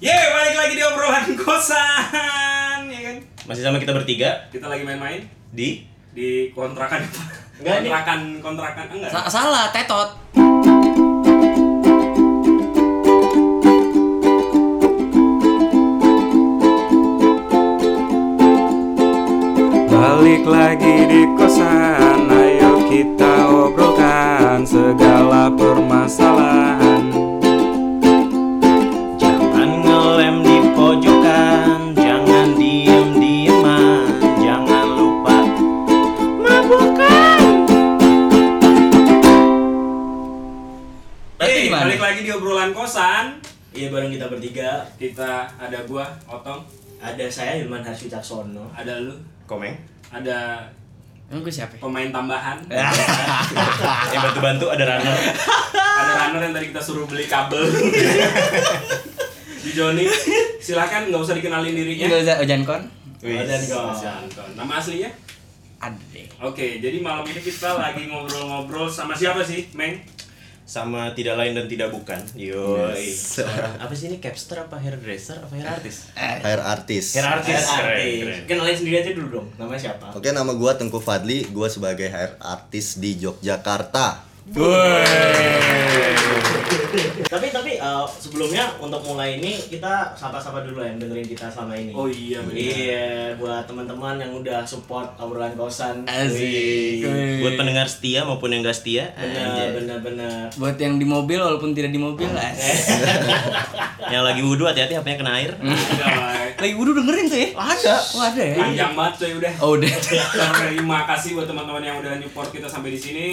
Yeay, balik lagi di obrolan kosan, ya kan? Masih sama kita bertiga Kita lagi main-main di di kontrakan Enggak, ini- kontrakan kontrakan enggak? Sa- salah, tetot. Balik lagi di kosan, ayo kita obrolkan segala permasalahan. Bareng kita bertiga Kita ada gua, Otong, Ada saya Hilman Harsyu Caksono ada lu, Komeng ada Emang gue siapa? ya? pemain tambahan, Yang bantu-bantu ada runner ada runner yang tadi kita suruh beli kabel. di Joni, silakan nggak usah dikenalin dirinya. Enggak usah Ojan kon. Wih, Dan Nama aslinya? Ada deh. Oke, jadi malam ini kita lagi ngobrol-ngobrol sama siapa sih, Meng? Sama tidak lain dan tidak bukan Yoi Yes. Seorang- Apa sih ini capster apa hairdresser apa hair artist? Eh, Hair artist. Hair artist Hair Keren, artist. keren. Kenalin sendiri aja dulu dong. Namanya siapa? Oke, nama gua Tengku Fadli. Gua sebagai hair artist di Yogyakarta. Tapi tapi eh, sebelumnya untuk mulai ini kita sapa-sapa dulu ya yang dengerin kita selama ini. Oh iya. Iya, buat teman-teman yang udah support obrolan kosan. Asik. Buat pendengar setia maupun yang gak setia Benar, benar, benar. Buat yang di mobil walaupun tidak di mobil lah. Yang lagi wudhu hati-hati HP-nya kena air Bay. Lagi wudhu dengerin tuh ya? Ada. Oh, ada ya? Panjang banget coy udah. Oh, udah. Terima kasih buat teman-teman yang udah support kita sampai di sini.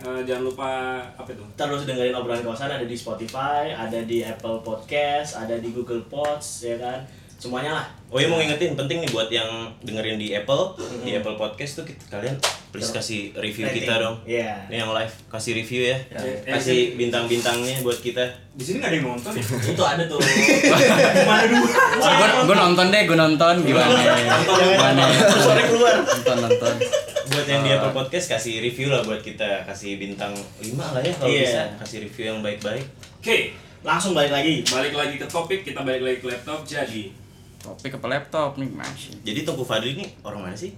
Eh, jangan lupa apa itu? Terus dengerin obrolan kosan ada di Spotify, ada di Apple Podcast, ada di Google Pods, ya kan? Semuanya lah. Oh iya mau ngingetin penting nih buat yang dengerin di Apple di Apple Podcast tuh kita, kalian please kasih review Rating. kita dong. Iya. Ini yang live kasih review ya. Ya. Kasih bintang-bintangnya buat kita. Di sini nggak ada yang nonton ya? Itu ada tuh. Gimana dulu? Gue gue nonton deh, gue nonton gimana? Gimana? Sore keluar. Nonton nonton. Buat yang di Apple Podcast kasih review lah buat kita kasih bintang 5 lah ya kalau Iya. bisa kasih review yang baik-baik. Oke, Langsung balik lagi. balik lagi ke topik. Kita balik lagi ke laptop. Jadi, Topik apa laptop nih masih. Jadi Tungku Fadli ini orang mana sih?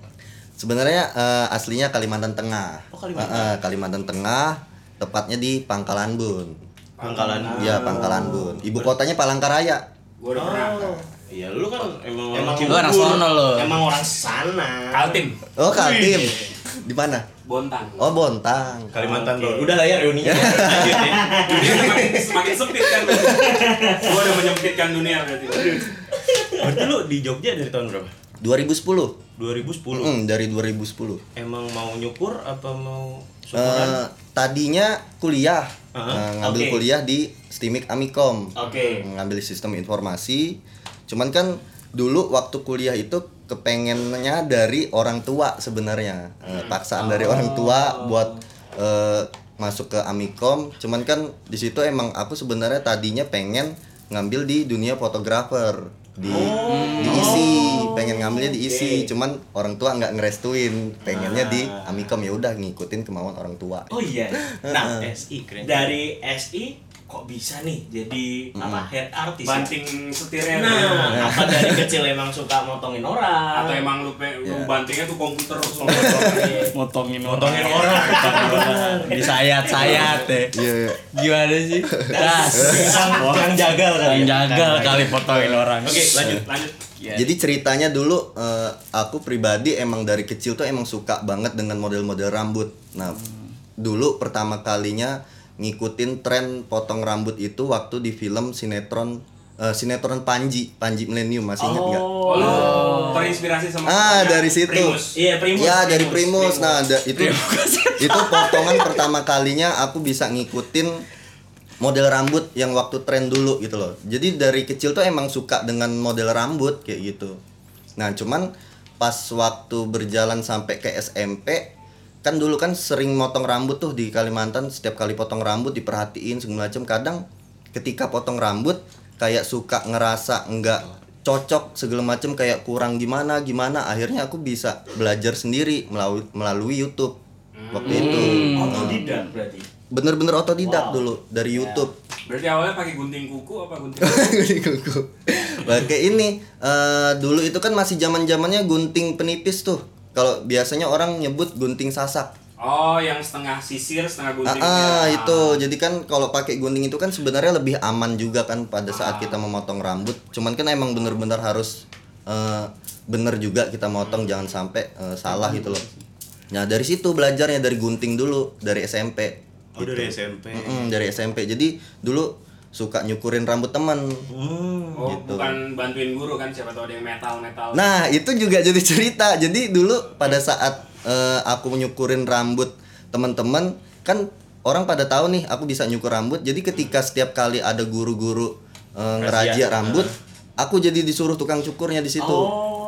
Sebenarnya eh, aslinya Kalimantan Tengah. Oh, Kalimantan. Eh, eh, Kalimantan Tengah, tepatnya di Pangkalan Bun. Pangkalan. Iya, Pangkalan Bun. Ibu kotanya Palangkaraya. gue udah pernah. Oh. Iya, lu kan emang Emang Lu anak sono lo. Emang orang sana. Kaltim, Oh, Kaltim. Di mana? Bontang. Oh, Bontang. Kalimantan. Bro. Udah lah ya ya. Dunia semakin, semakin sempit kan Gue udah menyempitkan dunia berarti Berarti lu di Jogja dari tahun berapa? 2010. 2010. Mm, dari 2010. Emang mau nyukur apa mau syukuran? tadinya kuliah. Ah, Eh, ngambil oke. kuliah di Stimik Amikom. Oke. ngambil sistem informasi cuman kan dulu waktu kuliah itu kepengennya dari orang tua sebenarnya Eh, paksaan dari orang tua buat eh, masuk ke Amikom cuman kan di situ emang aku sebenarnya tadinya pengen ngambil di dunia fotografer di diisi pengen ngambilnya diisi cuman orang tua nggak ngerestuin. Pengennya di Amikom ya udah ngikutin kemauan orang tua. Oh iya. Nah, SI keren. dari SI kok bisa nih jadi apa head artist? ya? Banting setirnya Nah, apa dari kecil emang suka motongin orang? Atau emang lu, pe- lu bantingnya tuh komputer Motongin Motongin orang. Di sayat-sayat deh. Iya, iya. Gimana sih? Das. Orang jagal kan. Yang jagal kali potongin orang. Oke lanjut lanjut Iya. Jadi ceritanya dulu eh, aku pribadi emang dari kecil tuh emang suka banget dengan model-model rambut. Nah, dulu pertama kalinya ngikutin tren potong rambut itu waktu di film sinetron eh, sinetron Panji, Panji Millennium masih ingat nggak? Oh lu terinspirasi sama Ah, dari situ. Primus. Iya, Primus. Ya dari Primus, Primus. Nah, da- itu itu potongan pertama kalinya aku bisa ngikutin model rambut yang waktu tren dulu gitu loh. Jadi dari kecil tuh emang suka dengan model rambut kayak gitu. Nah, cuman pas waktu berjalan sampai ke SMP kan dulu kan sering motong rambut tuh di Kalimantan setiap kali potong rambut diperhatiin segala macam kadang ketika potong rambut kayak suka ngerasa enggak cocok segala macam kayak kurang gimana gimana akhirnya aku bisa belajar sendiri melalui melalui YouTube waktu itu Otodidak berarti. bener-bener otodidak Wow. dulu dari YouTube Berarti awalnya pakai gunting kuku apa gunting? Gunting kuku. pakai ini eh, dulu itu kan masih zaman zamannya gunting penipis tuh kalau biasanya orang nyebut gunting sasak. Oh, yang setengah sisir, setengah Ah, gunting. ah, ya. itu. Jadi kan kalau pakai gunting itu kan sebenarnya lebih aman juga kan pada saat kita memotong rambut. Cuman kan emang bener-bener harus eh, bener juga kita motong jangan sampai eh, salah gitu loh. Nah dari situ belajarnya dari gunting dulu dari SMP Oh dari SMP. Mm-mm, dari SMP jadi dulu suka nyukurin rambut teman Hmm. Oh, gitu. bukan bantuin guru kan siapa tahu ada yang metal-metal. Nah, itu juga jadi cerita. Jadi dulu pada saat eh, aku nyukurin rambut teman-teman, kan orang pada tahu nih aku bisa nyukur rambut. Jadi ketika setiap kali ada guru-guru eh, ngerajia rambut, aku jadi disuruh tukang cukurnya di situ.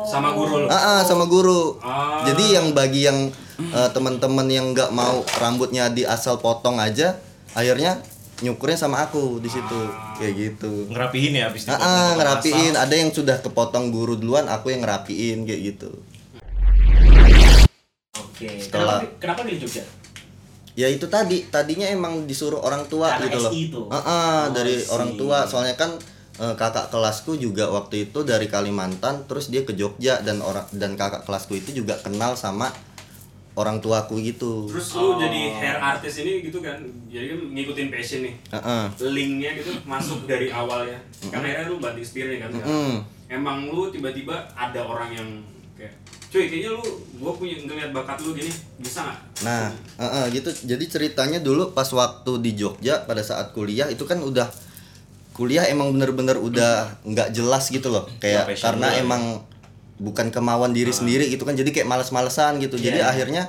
Sama guru. Ah, ah, sama guru. Ah. Jadi yang bagi yang eh, teman-teman yang nggak mau rambutnya di asal potong aja, akhirnya nyukurnya sama aku di situ. Kayak gitu. Ngerapihin ya habis Ah, ah, ngerapiin. Ada yang sudah kepotong guru duluan, aku yang ngerapiin kayak gitu. Oke. Setelah- Kenapa, kenapa di Jogja? Ya itu tadi, tadinya emang disuruh orang tua Karena gitu loh. Itu? Ah, ah, Oh, dari see. orang tua. Soalnya kan eh, kakak kelasku juga waktu itu dari Kalimantan, terus dia ke Jogja dan orang dan kakak kelasku itu juga kenal sama orang tuaku gitu. Terus lu jadi hair artist ini gitu kan. Jadi kan ngikutin passion nih. Ah, ah. Linknya gitu masuk dari awalnya. Kan akhirnya lu batik spirit kan. Mm. Emang lu tiba-tiba ada orang yang kayak cuy kayaknya lu gua punya ngeliat bakat lu gini bisa nggak Nah, eh, eh, gitu. Jadi ceritanya dulu pas waktu di Jogja pada saat kuliah itu kan udah kuliah emang bener-bener udah nggak jelas gitu loh. Kayak passion karena ya. Bukan kemauan diri sendiri gitu kan. Jadi kayak males-malesan gitu. Jadi Iya. akhirnya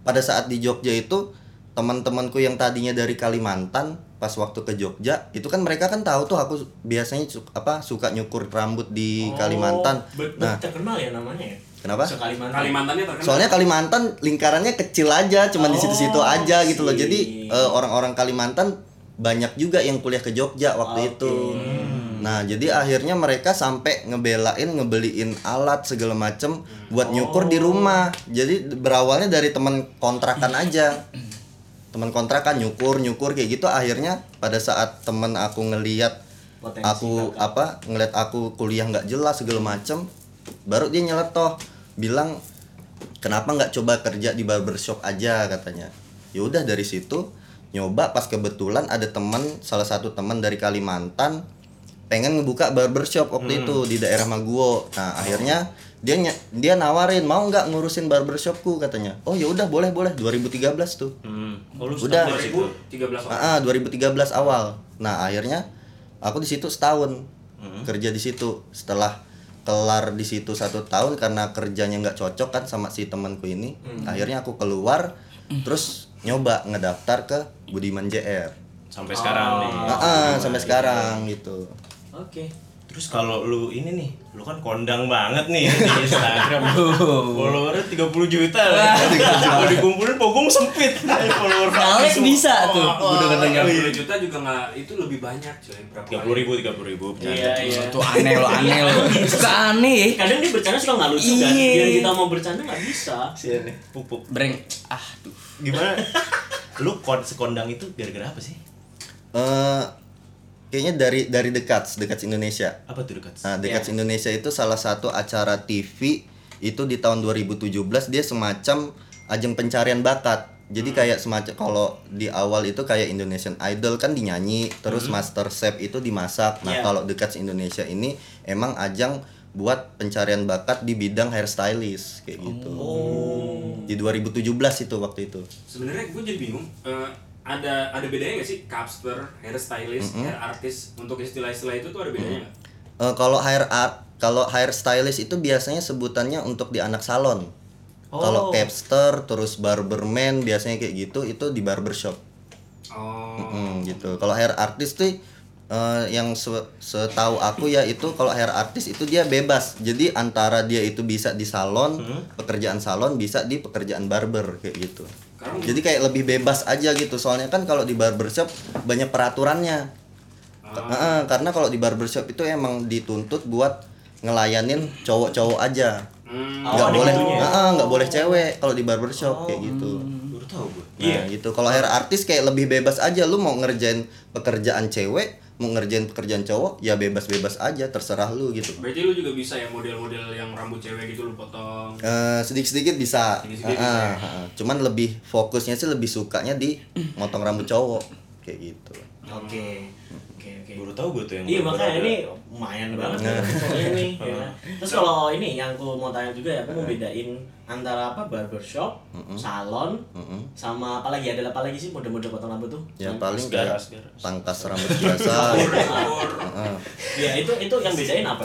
pada saat di Jogja itu teman-temanku yang tadinya dari Kalimantan pas waktu ke Jogja itu kan mereka kan tahu tuh aku biasanya su- apa suka nyukur rambut di Kalimantan. Oh, bet- bet- Nah, terkenal ya namanya ya? kenapa? Sekalimantan. Kalimantannya terkenal Soalnya Kalimantan lingkarannya kecil aja, cuman di Oh, situ-situ aja gitu loh. Jadi eh, orang-orang Kalimantan banyak juga yang kuliah ke Jogja waktu Oke. itu. Nah, jadi akhirnya mereka sampai ngebelain ngebeliin alat segala macem buat nyukur di rumah. Jadi berawalnya dari teman kontrakan aja. Teman kontrakan nyukur, nyukur kayak gitu. Akhirnya pada saat temen aku ngeliat Potensi aku apa ngeliat aku kuliah nggak jelas segala macem baru dia nyeletoh bilang kenapa nggak coba kerja di barbershop aja? katanya. Ya udah dari situ nyoba pas kebetulan ada teman salah satu teman dari Kalimantan pengen ngebuka barbershop waktu itu di daerah Maguwo nah akhirnya dia ny- dia nawarin mau nggak ngurusin barbershopku katanya oh ya udah boleh boleh 2013 tuh Hmm. Oh, lu Udah. start dari situ. 2013 orang. Ah, ah, 2013 awal. Nah, akhirnya aku di situ setahun kerja di situ. Setelah kelar di situ satu tahun karena kerjanya nggak cocok kan sama si temanku ini. Akhirnya aku keluar, terus nyoba ngedaftar ke Budiman JR. Sampai sekarang nih. Ah, ah, sampai sekarang gitu. Oke. Terus kalau lu ini nih, lu kan kondang banget nih di Instagram. Followernya 30 juta lah. Kalau dikumpulin pogong sempit. Follower Alex bisa tuh. Oh, Udah tiga ketanya. puluh juta juga nggak itu lebih banyak coy berapa Tiga puluh ribu, tiga puluh ribu. Iya, iya. Tuh aneh lo, aneh lo. Suka aneh. Kadang dia bercanda suka nggak lucu kan? Iya. Biar kita mau bercanda nggak bisa. Sian nih, pupuk. Breng. Ah, tuh. Gimana? lu kon sekondang itu gara-gara apa sih? Eh kayaknya dari dari dekat, dekat Indonesia. Apa tuh dekat? Nah, Dekat Indonesia itu salah satu acara TV itu di tahun 2017 dia semacam ajang pencarian bakat. Jadi kayak semacam kalau di awal itu kayak Indonesian Idol kan dinyanyi, terus Master Chef itu dimasak. Nah, Iya. kalau Dekat Indonesia ini emang ajang buat pencarian bakat di bidang hairstylist kayak gitu. Di 2017 itu waktu itu. sebenarnya gue jadi bingung eh, ada ada bedanya nggak sih capster hairstylist hair artist untuk istilah-istilah itu tuh ada bedanya nggak Eh, kalau hair art, kalau hairstylist itu biasanya sebutannya untuk di anak salon. Kalau capster terus barberman biasanya kayak gitu itu di barbershop. oh Mm, gitu. Kalau hair artist tuh eh, yang se- setahu aku ya itu kalau hair artist itu dia bebas. Jadi antara dia itu bisa di salon, pekerjaan salon bisa di pekerjaan barber kayak gitu. Jadi kayak lebih bebas aja gitu. Soalnya kan kalau di barbershop banyak peraturannya. Heeh, karena kalau di barbershop itu emang dituntut buat ngelayanin cowok-cowok aja. Hmm, Nggak ada boleh, heeh, nggak boleh cewek kalau di barbershop kayak gitu. Baru tahu gue. Nah, gitu. Kalau hair artist kayak lebih bebas aja lu mau ngerjain pekerjaan cewek, mau ngerjain pekerjaan cowok ya bebas-bebas aja terserah lu gitu Berarti lu juga bisa ya model-model yang rambut cewek gitu lu potong. Eh, sedikit-sedikit bisa, Sedikit-sedikit Ah, bisa ah, ah. cuman lebih fokusnya sih lebih sukanya di motong rambut cowok kayak gitu Oke. Oke, oke. Baru tahu gue tuh yang Iya makanya ini lumayan banget nih pokoknya ini. ya. Terus kalau ini yang aku mau tanya juga ya, aku mau bedain antara apa barbershop, salon, sama apa lagi ada apa lagi sih mode-mode potong rambut tuh? ya Yang- paling kayak pangkas rambut biasa Kur, kur. Heeh. Ya itu itu yang bedain apa?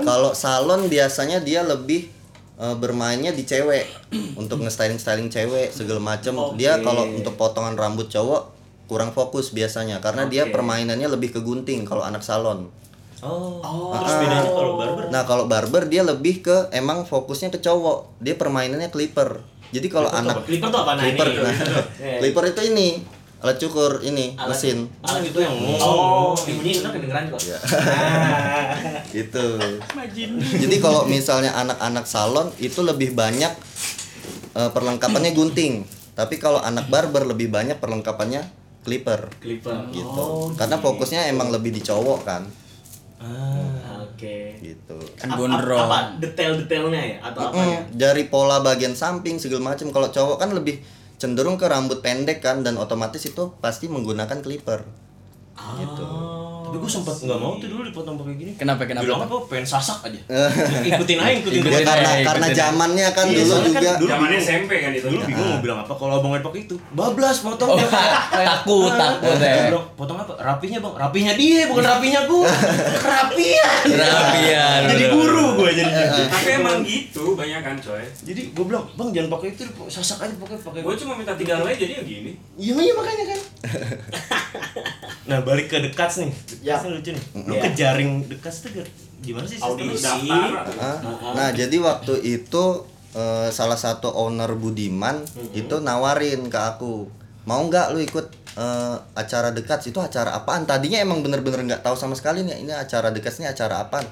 kalau salon biasanya dia lebih eh, bermainnya di cewek untuk nge-styling styling cewek segala macem dia Oke. kalau untuk potongan rambut cowok kurang fokus biasanya karena dia Oke. permainannya lebih ke gunting kalau anak salon Oh. Oh. Terus bedanya kalau barber? Nah kalau barber dia lebih ke emang fokusnya ke cowok. Dia permainannya clipper. Jadi kalau anak Clipper tuh apa nah clipper, ini? nah, clipper itu ini alat cukur ini Alat- mesin Alat itu yang oh, bunyi ntar kedengeran kok. Ya. Nah. itu. Jadi kalau misalnya anak-anak salon itu lebih banyak eh, perlengkapannya gunting. Tapi kalau anak barber lebih banyak perlengkapannya clipper Clipper. gitu. Oh, Karena gitu. fokusnya emang lebih di cowok kan Ah. Oke. gitu. Kan gondrong. Apa detail-detailnya ya atau apa Mm, ya? dari pola bagian samping segala macam kalau cowok kan lebih cenderung ke rambut pendek kan dan otomatis itu pasti menggunakan clipper gitu. Tapi gue sempet nggak mau tuh dulu dipotong pakai gini. Kenapa, kenapa? Bilang apa? Pengen sasak aja. ikutin aja, ikutin ya Ikutin karena karena zamannya kan Iya, dulu kan juga dulu Zaman bingung. SMP kan itu. Dulu bingung mau bilang apa kalau abangnya pakai itu. Bablas potong. Oh, takut, takut Dia ya. bilang, potong apa? Rapinya bang, rapinya dia bukan rapinya gua. Rapian. Rapian, Jadi guru gue jadinya. Tapi emang gitu banyak kan coy. Jadi gue bilang, bang jangan pakai itu, sasak aja pakai pakai. Gue cuma minta tiga helai jadi ya gini. Iya iya makanya kan. nah balik ke dekat nih. Ya. Lucu nih. Lu Ya. ke jaring dekat tuh gimana sih? Audisi. Daftar. Ah, Heeh. nah jadi waktu itu eh, salah satu owner Budiman itu nawarin ke aku mau nggak lu ikut eh, acara dekat itu acara apaan tadinya emang bener-bener nggak tahu sama sekali nih ini acara dekat ini acara apaan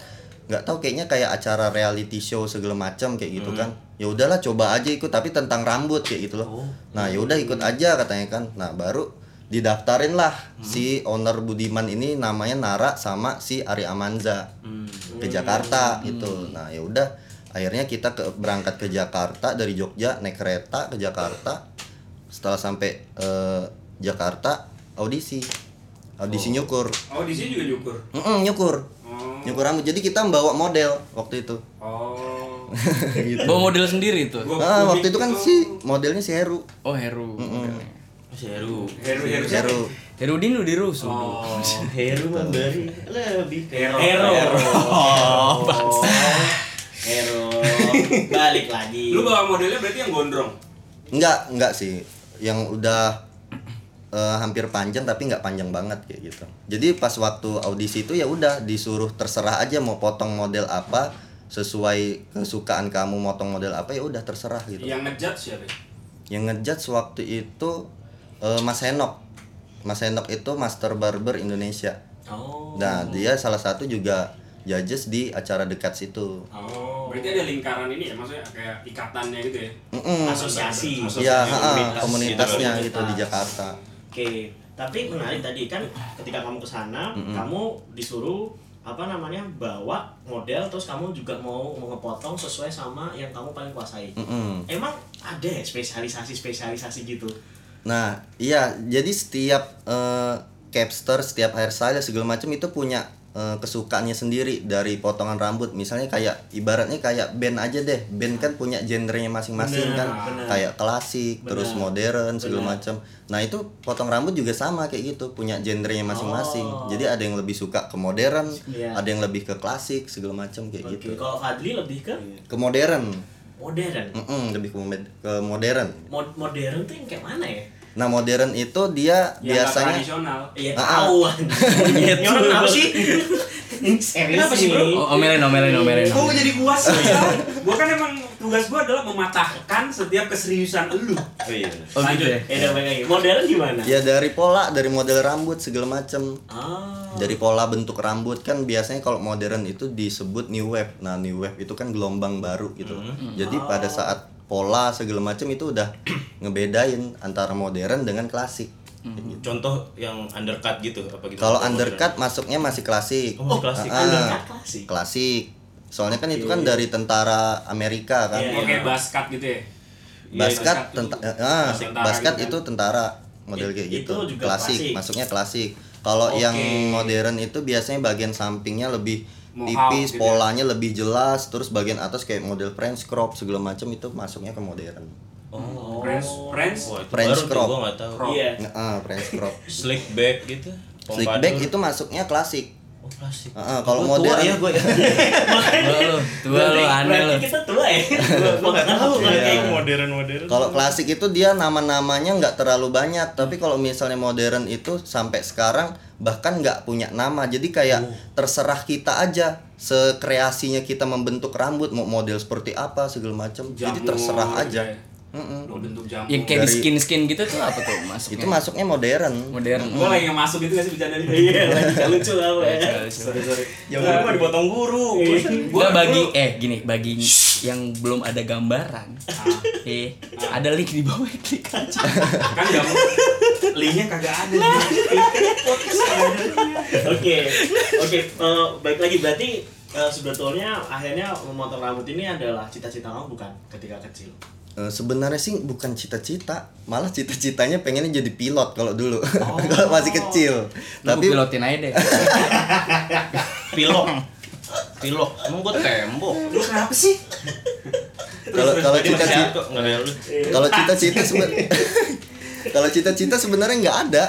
nggak tahu kayaknya kayak acara reality show segala macam kayak gitu kan ya udahlah coba aja ikut tapi tentang rambut kayak gitu loh nah ya udah ikut aja katanya kan nah baru didaftarin lah si owner Budiman ini namanya Nara sama si Ari Amanza ke Jakarta gitu. Nah, ya udah akhirnya kita ke berangkat ke Jakarta dari Jogja naik kereta ke Jakarta. Setelah sampai eh, Jakarta audisi. Audisi nyukur. Oh di sini juga nyukur. Mm-mm, nyukur. Oh. Nyukur rambut. Jadi kita membawa model waktu itu. Oh. gitu. Bawa model sendiri tuh. Gua- Ah, waktu itu kan gitu. si modelnya si Heru. Oh Heru. Seru. Heru Heru siapa? Heru. Herudin udah dirusuh. Oh. Heru memberi lebih Hero. Hero. Oh, Hero. Balik lagi. Lu bawa modelnya berarti yang gondrong. Enggak, enggak sih. Yang udah eh, hampir panjang tapi nggak panjang banget kayak gitu. Jadi pas waktu audisi itu ya udah disuruh terserah aja mau potong model apa sesuai kesukaan kamu motong model apa ya udah terserah gitu. Yang ngejudge siapa? Yang ngejudge waktu itu eh, Mas Henok. Mas Henok itu Master Barber Indonesia. Oh. Nah, dia salah satu juga judges di acara dekat situ. Oh. Berarti ada lingkaran ini ya, maksudnya kayak ikatannya gitu ya. Mm-mm. Asosiasi. Asosiasi Ya, komunitas gitu. komunitasnya Komunitas. gitu di Jakarta. Oke, tapi menarik tadi kan ketika kamu ke sana, kamu disuruh apa namanya bawa model terus kamu juga mau ngepotong sesuai sama yang kamu paling kuasai. Mm-mm. Emang ada ya spesialisasi spesialisasi gitu? Nah, iya, jadi setiap eh, capster, setiap hairstyle segala macam itu punya eh, kesukaannya sendiri dari potongan rambut. Misalnya kayak ibaratnya kayak band aja deh. Band kan punya genrenya masing-masing Bener, kan. bener. Kayak klasik, Bener, terus modern segala macam. Nah, itu potong rambut juga sama kayak gitu, punya genrenya masing-masing. Oh. Jadi ada yang lebih suka ke modern, Iya. ada yang lebih ke klasik segala macam kayak Oke, gitu. kalau Fadli lebih ke Ke modern. modern. Mm-mm, lebih ke, ke modern. Mod- modern tuh yang kayak mana ya? Nah, modern itu dia nggak biasanya tradisional. Iya Ah, tahu anjing. Ini orang kenapa sih? Serius Kenapa sih, bro? Oh, omelin, omelin, omelin. Gua jadi kuas ya. Gua kan emang tugas gua adalah mematahkan setiap keseriusan lu. Oh iya. Oh gitu ya. Ya lagi. Modern gimana? Ya dari pola, dari model rambut segala macem. Ah. Dari pola bentuk rambut kan biasanya kalau modern itu disebut new wave. Nah new wave itu kan gelombang baru gitu. Jadi pada saat pola segala macam itu udah ngebedain antara modern dengan klasik. Contoh yang undercut gitu apa gitu? Kalau undercut masuknya masih klasik. Oh, masih klasik. Ah, Undercut klasik. klasik. Soalnya kan itu kan dari tentara Amerika kan. Iya. Oke, basket gitu ya. Iya, Basket basket tenta- itu ah, tentara basket gitu kan. itu tentara model It- kayak gitu. itu juga klasik, klasik. masuknya klasik. Kalau Oke. yang modern itu biasanya bagian sampingnya lebih tipis, gitu ya. polanya lebih jelas, terus bagian atas kayak model French crop segala macam itu masuknya ke modern. Oh. Wah, itu French baru tuh crop. gua nggak tahu. Crop. Iya. Ah, French crop. Slick back gitu. Slick pompadour. back itu masuknya klasik. Oh, klasik. Ah, kalau tua modern ya gua ya. Tua lu, tua lu, aneh lu. kita tua ya. Gua nggak tahu kan Iya. kayak modern-modern. Kalau klasik itu dia nama-namanya nggak terlalu banyak, tapi kalau misalnya modern itu sampai sekarang bahkan nggak punya nama. Jadi kayak terserah kita aja sekreasinya kita membentuk rambut mau model seperti apa segala macam. Jadi terserah aja. ya. Mm-mm. Lo bentuk jamur. Yang kayak di skin skin gitu tuh apa tuh masuknya? Itu masuknya modern. modern. Gue lagi yang masuk gitu gak sih bercanda ini? Iya, lagi lucu apa ya. Sorry, sorry. Yang gua dipotong guru. Gua bagi eh gini bagi yang belum ada gambaran. Eh, ada link di bawah klik aja. Kan gak mau. Linknya kagak ada. Podcast kagak ada linknya. Oke, oke. eh, baik lagi berarti eh, sebetulnya akhirnya memotong rambut ini adalah cita-cita kamu bukan ketika kecil. Eh, sebenarnya sih bukan cita-cita, malah cita-citanya pengennya jadi pilot kalau dulu, kalau masih kecil. Lu Tapi pilotin aja deh. Pilok. Pilok. Emang gua tembok. Lu kenapa sih? kalau kalau cita-cita kalau cita-cita sebenarnya kalau cita-cita sebenarnya nggak ada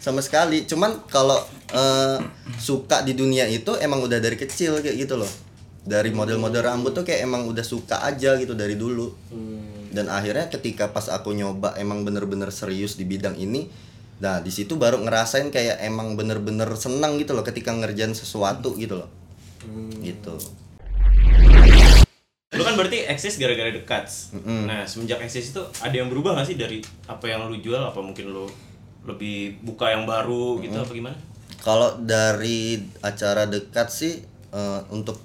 sama sekali. Cuman kalau eh, suka di dunia itu emang udah dari kecil kayak gitu loh. Dari model-model rambut tuh kayak emang udah suka aja gitu dari dulu. Dan akhirnya ketika pas aku nyoba emang bener-bener serius di bidang ini nah di situ baru ngerasain kayak emang bener-bener senang gitu loh ketika ngerjain sesuatu gitu loh. Gitu Lu kan berarti eksis gara-gara The Cuts. Nah, semenjak eksis itu ada yang berubah gak sih dari apa yang lu jual? Apa mungkin lu lebih buka yang baru gitu apa gimana? Kalau dari acara dekat sih eh, untuk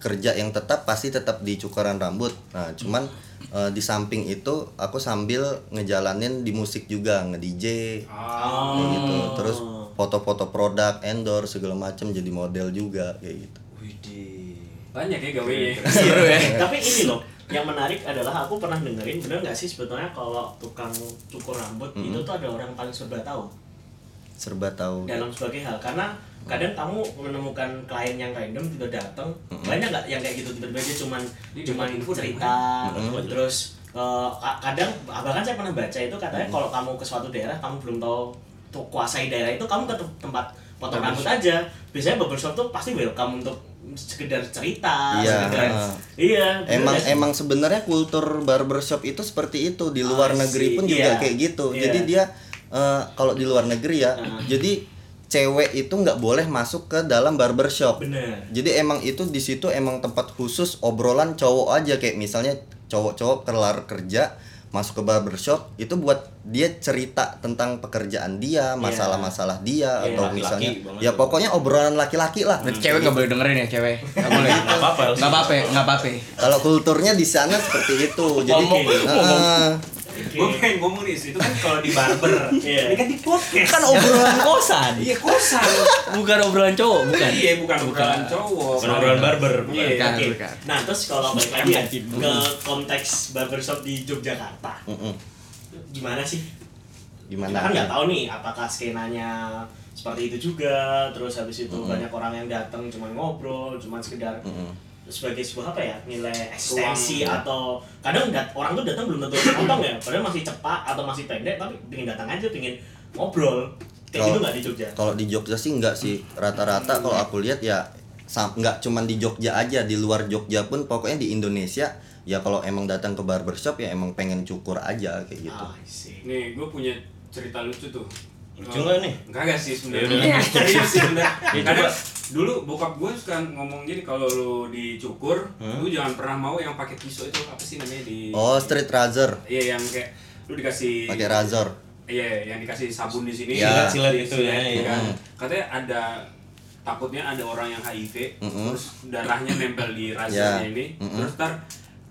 kerja yang tetap pasti tetap di cukuran rambut. Nah, cuman eh, di samping itu aku sambil ngejalanin di musik juga, nge-DJ Ah, kayak gitu. Terus foto-foto produk, endorse segala macam jadi model juga kayak gitu. Widih. banyak ya gawainya. Seru ya. Tapi ini loh, yang menarik adalah aku pernah dengerin bener nggak sih sebetulnya kalau tukang cukur rambut itu tuh ada orang paling serba tahu? Serba tahu. dalam sebagai hal karena kadang kamu menemukan klien yang random juga datang banyak nggak yang kayak gitu tiba-tiba dia cuman Ini cuman dapat info dari cerita terus ka- kadang bahkan saya pernah baca itu katanya kalau kamu ke suatu daerah kamu belum tahu tuh kuasai daerah itu kamu ke tem- tempat potong rambut aja. Biasanya barbershop tuh pasti welcome untuk sekedar cerita Iya, sekedar heeh. iya bener Emang sih? emang sebenarnya kultur barbershop itu seperti itu di luar see. negeri pun juga Iya. kayak gitu. Iya. Jadi dia eh, kalau di luar negeri ya, Heeh. jadi cewek itu nggak boleh masuk ke dalam barbershop. bener Jadi emang itu di situ emang tempat khusus obrolan cowok aja kayak misalnya cowok-cowok kelar kerja masuk ke barbershop itu buat dia cerita tentang pekerjaan dia, masalah-masalah dia Iya, atau laki-laki misalnya banget ya pokoknya obrolan laki-laki lah. Berarti cewek nggak boleh dengerin ya cewek. Nggak boleh. Nggak apa-apa. Nggak apa-apa. Kalau kulturnya di sana seperti itu. Jadi Ngomong, Gue pengen ngomong nih, itu kan kalau di barber. Iya. Ini kan di podcast. Kan obrolan kosan. Iya kosan. Bukan obrolan cowok, bukan. Iya, bukan obrolan cowok. Bukan obrolan barber, bukan. Iya. Bukan. Nah terus kalau balik lagi ya ke konteks barbershop di Yogyakarta, gimana sih? Gimana? Kita kan nggak tahu nih apakah skenanya seperti itu juga. Terus habis itu banyak orang yang datang cuma ngobrol, cuma sekedar sebagai sebuah apa ya nilai eksistensi atau kadang dat- orang tuh datang belum tentu potong ya, padahal masih cepat atau masih pendek tapi pengen datang aja pengen ngobrol. Kayak gitu Kalau- nggak di Jogja? Kalau di Jogja sih enggak sih. Rata-rata kalau aku lihat ya nggak cuman di Jogja aja, di luar Jogja pun pokoknya di Indonesia ya kalau emang datang ke barbershop ya emang pengen cukur aja kayak gitu. Ah. Nih, gue punya cerita lucu tuh. Lucu nggak nih? Enggak sih Ya sebenarnya. sih sebenarnya. Ya, Karena dulu bokap gue suka ngomong gini kalau lu dicukur, Hmm? lu jangan pernah mau yang pakai pisau itu apa sih namanya di Oh, street razor, Iya, yang kayak lu dikasih pakai razor. Iya, yang dikasih sabun di sini. Ya. Silet-silet itu ya, Silet, iya. kan. Katanya ada takutnya ada orang yang HIV, Mm-mm. terus darahnya nempel di razornya Ya. ini, Mm-mm. terus ntar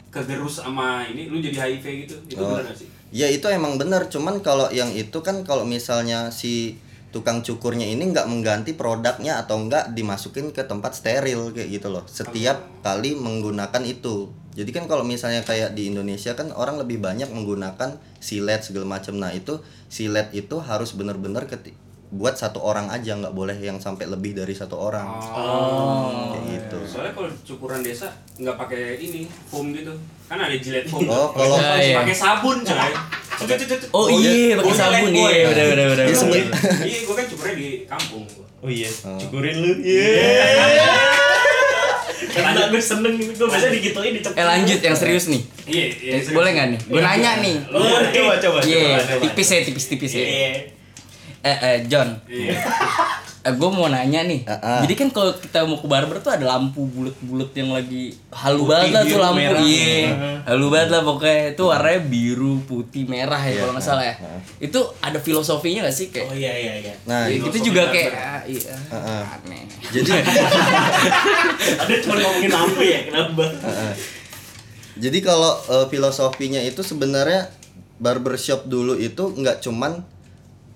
kegerus sama ini, lu jadi HIV gitu. Itu Oh. benar gak sih? Ya itu emang bener, cuman kalau yang itu kan kalau misalnya si tukang cukurnya ini nggak mengganti produknya atau nggak dimasukin ke tempat steril kayak gitu loh. Setiap kali menggunakan itu. Jadi kan kalau misalnya kayak di Indonesia kan orang lebih banyak menggunakan silet segala macam. Nah itu silet itu harus bener-bener keti- buat satu orang aja nggak boleh yang sampai lebih dari satu orang. Oh. Kayak gitu. Soalnya kalau cukuran desa nggak pakai ini foam gitu. Kan ada jilet foam. Oh, kalau- Harus Iya. pakai sabun coy. Oh iya, pakai sabun iya, udah udah udah. Ya, Iya, gue kan cukurnya di kampung. Oh iya, cukurin lu. Iya. Karena gue seneng gue biasanya digituin dicepet. Eh lanjut yang serius nih. Iya, iya. Eh, Boleh nggak nih? Gue nanya nih. Oh, coba coba coba. Iya, tipis ya, tipis-tipis ya. Eh, eh, John, Iya. eh, gue mau nanya nih. Ah, ah. Jadi kan kalau kita mau ke barber tuh ada lampu bulat-bulat yang lagi halu Putih, banget lah tuh lampu. merah. Iya, Ah. halu banget lah pokoknya. Itu warnanya biru, putih, merah ya Iya, kalau nggak salah ya. Itu ada filosofinya gak sih Oh kayak? iya iya iya. Nah, Ya, itu gitu juga kayak ah, iya, ah. aneh. jadi Ada cuma ngomongin lampu ya kenapa? Jadi kalau eh, filosofinya itu sebenarnya barbershop dulu itu nggak cuman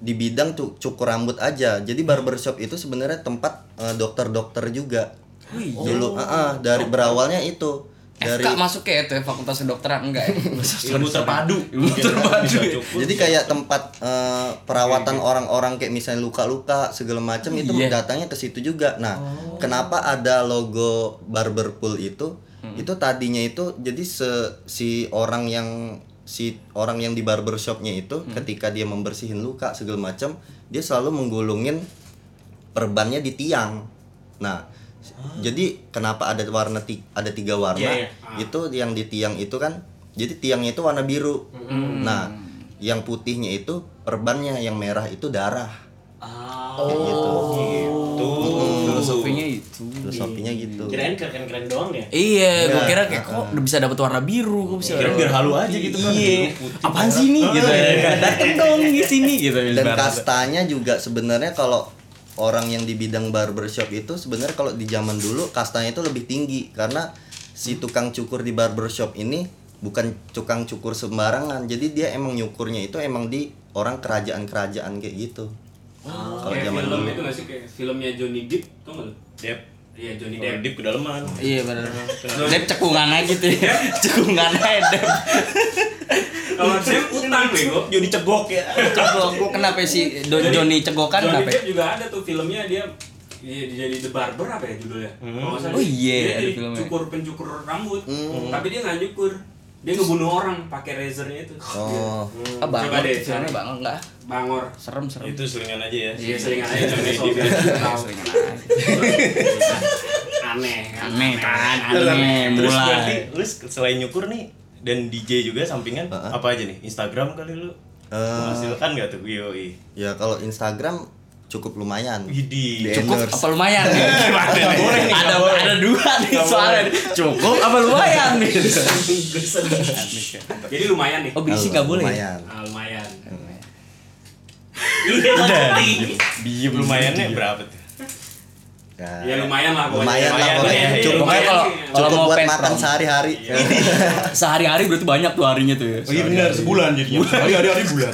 di bidang cu- cukur rambut aja. Jadi barbershop itu sebenarnya tempat eh, dokter-dokter juga. Dulu ah, ah, dari berawalnya itu dari FK masuk ya itu ya, fakultas kedokteran enggak ya? Ilmu terpadu. Ilmu terpadu. Ya. cukur. jadi kayak tempat eh, perawatan orang-orang kayak misalnya luka-luka segala macam itu Iya. datangnya ke situ juga. Nah, kenapa ada logo Barberpool itu? Itu tadinya itu jadi se- si orang yang si orang yang di barbershopnya itu ketika dia membersihin luka segala macam, dia selalu menggulungin perbannya di tiang. Nah, jadi kenapa ada warna ti- ada tiga warna? Iya, Itu yang di tiang itu kan jadi tiangnya itu warna biru. Nah, yang putihnya itu perbannya, yang merah itu darah. Ah. gitu. Filosofinya itu. Filosofinya gitu. Kirain keren-keren doang ya. Iya, gue Enggak. kira kayak kok udah bisa dapat warna biru, kok bisa. Kira biar halu aja gitu kan. Iya. Apaan sih ini gitu ya. Dateng dong di sini gitu. Dan kastanya juga sebenarnya kalau orang yang di bidang barbershop itu sebenarnya kalau di zaman dulu kastanya itu lebih tinggi karena si tukang cukur di barbershop ini bukan tukang cukur sembarangan. Jadi dia emang nyukurnya itu emang di orang kerajaan-kerajaan kayak gitu. Kalau Kayak zaman film dulu. itu nggak sih kayak filmnya Johnny Depp, tau nggak lu? Iya Johnny Depp. dip kedalaman. Iya benar. Dep cekungan aja gitu ya. cekungan aja Dep. Kalau saya utang bego. Jadi cegok ya. Cegok. Kenapa sih Don Johnny cegokan Johnny kenapa? Depp juga ada tuh filmnya dia dia jadi The Barber apa ya judulnya? Salah. Oh iya, dia ada filmnya. cukur pencukur rambut. Tapi dia nggak nyukur. Dia ngebunuh orang pakai razornya itu. Oh, Ah, Coba bangor. deh, Filmnya cari. bangor enggak? Bangor. Serem serem. Itu selingan aja ya. Iya selingan aja Depp. Tahu. Selingan aja. Aneh. kan? Aneh kan, Terus aneh berarti mulai. lu selain nyukur nih dan DJ juga sampingan Heeh. apa aja nih? Instagram kali lu? Eh. Menghasilkan nggak tuh? Yoi. ya kalau Instagram cukup lumayan. Cukup apa lumayan nih? Gimana nih? boleh nih, ada ada dua nih soalnya. Cukup apa lumayan nih? Jadi lumayan nih. Oh berisik nggak boleh. ya? Lumayan. Ah, lumayan. Iya lanjutin. Diem lumayannya berapa tuh? Ya lumayan lah pokoknya. Lumayan lah Lumayan, pokoknya. Cukup, Pokoknya kalau kalau mau buat makan sehari-hari. Sehari-hari berarti banyak tuh harinya tuh ya. Oh iya benar sebulan jadinya. Hari hari hari bulan.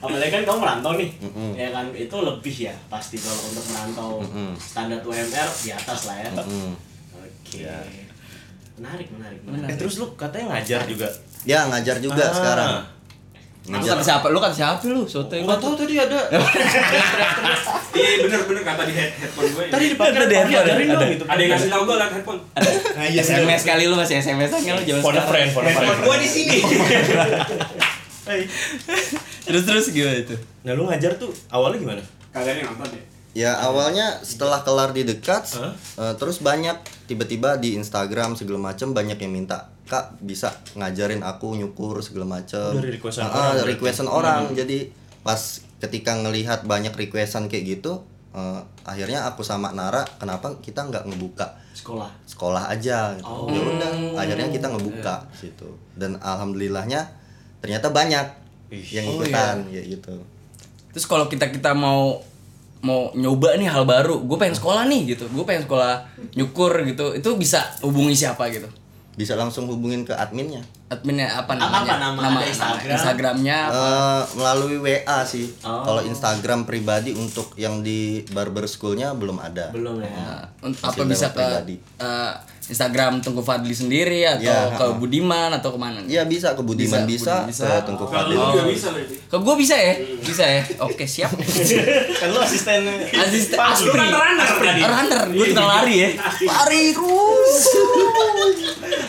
Apalagi kan kamu merantau nih, ya kan itu lebih ya pasti kalau untuk merantau standar UMR di atas lah ya. Hmm. Oke. Menarik, menarik, menarik. Eh terus lu katanya ngajar juga. Ya ngajar juga Ah. sekarang. Lu kata siapa? Lu kata siapa lu? Soto yang Enggak tahu tadi ada. Iya bener bener kata di head headphone gue. Tadi di Ada di ada. gitu. ada yang ngasih tau gue lewat headphone. Nah, iya, SMS kali lu masih SMS kan lu zaman Phone friend, phone friend. gue di sini. Terus terus gimana itu? Nah lu ngajar tuh awalnya gimana? Kagak ada yang nonton ya. Ya awalnya setelah kelar di dekat, Hah? eh, terus banyak tiba-tiba di Instagram segala macam banyak yang minta kak bisa ngajarin aku nyukur segala macam. Dari requestan Ah, orang ah, berarti. requestan orang. Jadi pas ketika ngelihat banyak requestan kayak gitu, eh, akhirnya aku sama Nara kenapa kita nggak ngebuka Sekolah. sekolah aja gitu. Oh. Ya udah, akhirnya kita ngebuka situ. Dan alhamdulillahnya ternyata banyak Ih. yang Oh, ikutan ya gitu. Terus kalau kita kita mau mau nyoba nih hal baru, gue pengen sekolah nih gitu, gue pengen sekolah nyukur gitu, itu bisa hubungi siapa gitu? bisa langsung hubungin ke adminnya Adminnya apa Apa namanya? nama? Ada Instagram? Instagramnya apa? Eh, melalui WA sih Oh. kalau Instagram pribadi untuk yang di barber schoolnya belum ada belum ya Nah, apa bisa ke pribadi. eh, Instagram Tunggu Fadli sendiri atau Ya, ke ha. Budiman atau ke mana? Iya bisa ke Budiman Bisa, bisa, bisa. ke Tengku Fadli Oh. juga bisa berarti. Ke gua bisa ya? Bisa ya? Oke, siap. kan lu asistennya Asisten Lu Aspri. kan runner tadi. Runner, gue tukang lari ya. Lari terus.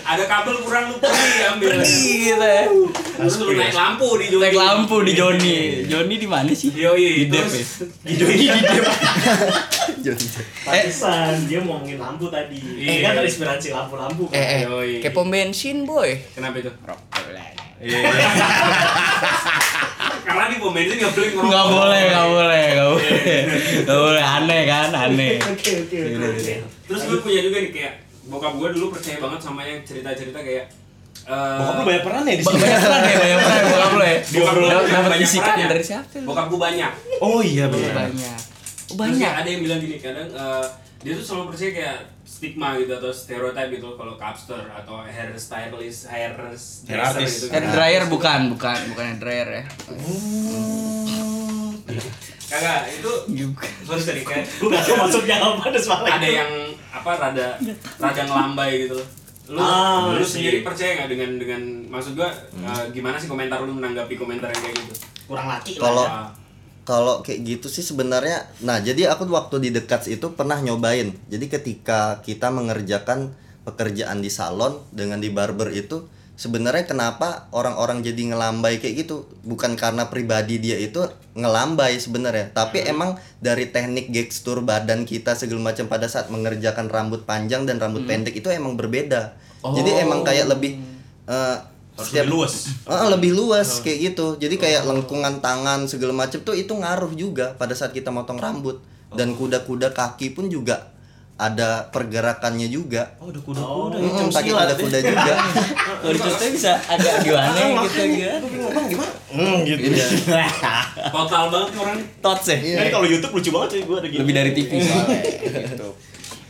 Ada kabel kurang lu pergi ambil. Gitu ya. Terus lu naik lampu di Joni. Naik lampu di Joni. Joni di mana sih? Yoi, Di Dep di Joni di Dep Pantesan dia mau ngomongin lampu tadi Iya. kan terinspirasi lampu-lampu kan Eh, eh, Yoi. kayak pom bensin boy. Kenapa itu? Iya. Karena di pom bensin nggak boleh ngerokok. Nggak boleh, nggak boleh, nggak boleh, nggak boleh. Aneh kan, aneh. oke oke oke Terus gue punya juga nih kayak bokap gue dulu percaya banget sama yang cerita-cerita kayak eh, bokap lu banyak peran ya di sini Banyak peran ya, banyak peran bokap lo ya. Bokap gue Dapat- bisikan perannya. dari siapa? Bokap gue banyak. oh iya Banyak. Oh, Terus banyak. ada yang bilang gini kadang eh, dia tuh selalu percaya kayak stigma gitu atau stereotype gitu kalau capster atau hair stylist, hair dresser gitu. Hair dryer bukan, bukan, bukan hair dryer ya. Kagak, itu sorry sorry kayak gue gak tau maksudnya apa ada yang apa rada rada ngelambai gitu loh. Lu, Ah, lu sendiri percaya nggak dengan dengan maksud gua eh, gimana sih komentar lu menanggapi komentar yang kayak gitu? kurang laki Kalau- lah Ah, Kalau kayak gitu sih sebenarnya, nah jadi aku waktu di dekat itu pernah nyobain. Jadi ketika kita mengerjakan pekerjaan di salon dengan di barber itu, sebenarnya kenapa orang-orang jadi ngelambai kayak gitu? Bukan karena pribadi dia itu ngelambai sebenarnya, tapi emang dari teknik gestur badan kita segala macam pada saat mengerjakan rambut panjang dan rambut pendek itu emang berbeda. Jadi emang kayak lebih eh, harus setiap- lebih luas Ah, lebih luas kayak gitu. Jadi kayak lengkungan tangan segala macam tuh itu ngaruh juga pada saat kita motong rambut. Dan kuda-kuda kaki pun juga ada pergerakannya juga. oh udah kuda kuda Mm, pakai kuda-kuda juga. Kalau diceritain bisa agak gimana gitu gitu. hmm gitu total banget orang Tots ya. Kan kalau YouTube lucu banget cuy gua ada gini Lebih dari TV soalnya. gitu.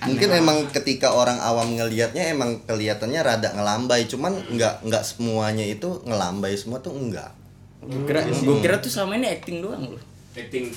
Mungkin emang ketika orang awam ngelihatnya emang kelihatannya rada ngelambai, cuman nggak nggak semuanya itu ngelambai semua tuh enggak. Gue kira, gue kira tuh selama ini acting doang loh. acting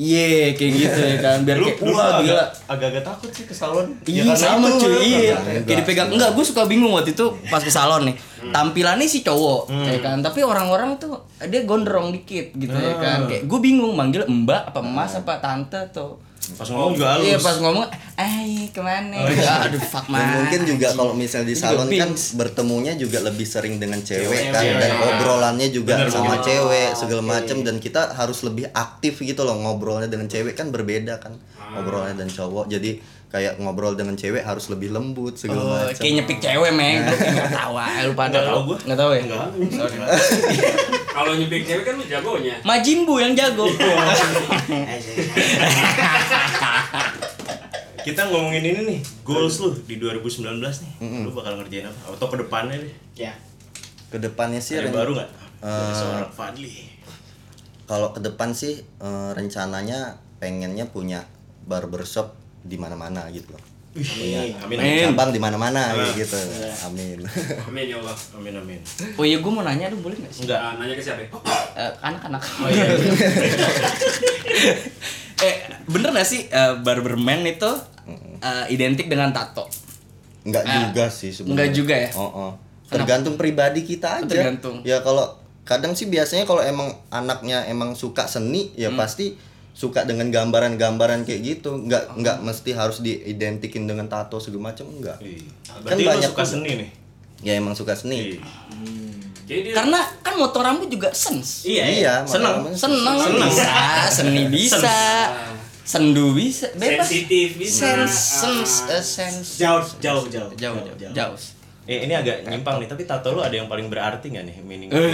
Iya, kayak gitu ya kan. Biar Dulu, kayak wah gila. agak-agak takut sih ke salon Iya Ya, karena sama itu, cuy, kan. iya. Enggak Kayak dipegang. Enggak, gue suka bingung waktu itu pas ke salon nih. Tampilannya sih cowok, ya kan. Tapi orang-orang tuh dia gondrong dikit gitu ya kan. Kayak gue bingung manggil mbak apa mas apa tante tuh. Pas ngomong juga halus Iya pas ngomong, ay ke mana? Aduh fuck Dan man. mungkin juga kalau misal di salon kan bertemunya juga lebih sering dengan cewek Cewek, kan iya, dan iya. obrolannya juga Bener, sama cewek segala oke. macam dan kita harus lebih aktif gitu loh ngobrolnya dengan cewek kan berbeda kan ngobrolnya dan cowok jadi kayak ngobrol dengan cewek harus lebih lembut segala Oh, macam kayak nyepik cewek meng, nggak tahu ah, lu pada Nggak tahu gua. nggak tahu ya. Nggak. Kalau nyepik cewek kan lu jagonya. Majimbu yang jago. kita ngomongin ini nih goals lu di 2019 nih. Lu bakal ngerjain apa? Atau ke depannya deh ya. Ke depannya sih ada ren- baru nggak? Eh, seorang Fadli. kalau ke depan sih eh, rencananya pengennya punya barbershop di mana-mana gitu loh amin amin Amin. cabang di mana-mana Ah. gitu amin amin ya Allah amin amin Oh iya, gue mau nanya dong, boleh nggak sih? enggak Ah, nanya ke siapa ya? Eh, anak-anak. oh iya eh, bener gak sih eh, barberman itu eh, identik dengan tato? Enggak Ah, juga sih sebenarnya. enggak juga ya? Oh, oh. Tergantung pribadi kita aja. Tergantung. Ya kalau kadang sih biasanya kalau emang anaknya emang suka seni ya Hmm. pasti suka dengan gambaran-gambaran kayak gitu. Enggak enggak mesti harus diidentikin dengan tato segala macam enggak. Iya. Kan berarti banyak suka juga. seni nih Ya emang suka seni. Iya. jadi dia Karena kan motor rambut juga sens. iya Iya, seneng. makanya- Seneng, bisa, seni bisa, sendu bisa, bebas. sensitif bisa Sens, sens, Ah. eh, sens. jauh jauh jauh Jauh, jauh, jauh. Eh, ini agak nyimpang nih, tapi tato lu ada yang paling berarti nggak nih meaning? Eh,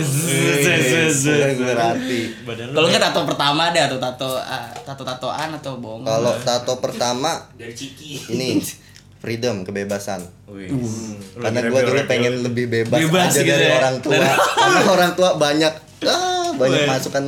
berarti. Badan lu Kalau nggak tato pertama deh atau tato ah, tato tatoan atau bohong. Kalau tato pertama dari ciki ini freedom, kebebasan. Wih. Uh. Lu Karena gue dulu pengen lebih bebas, Bebas aja gitu dari ya. orang tua. Karena orang tua banyak ah, banyak Weh. masukan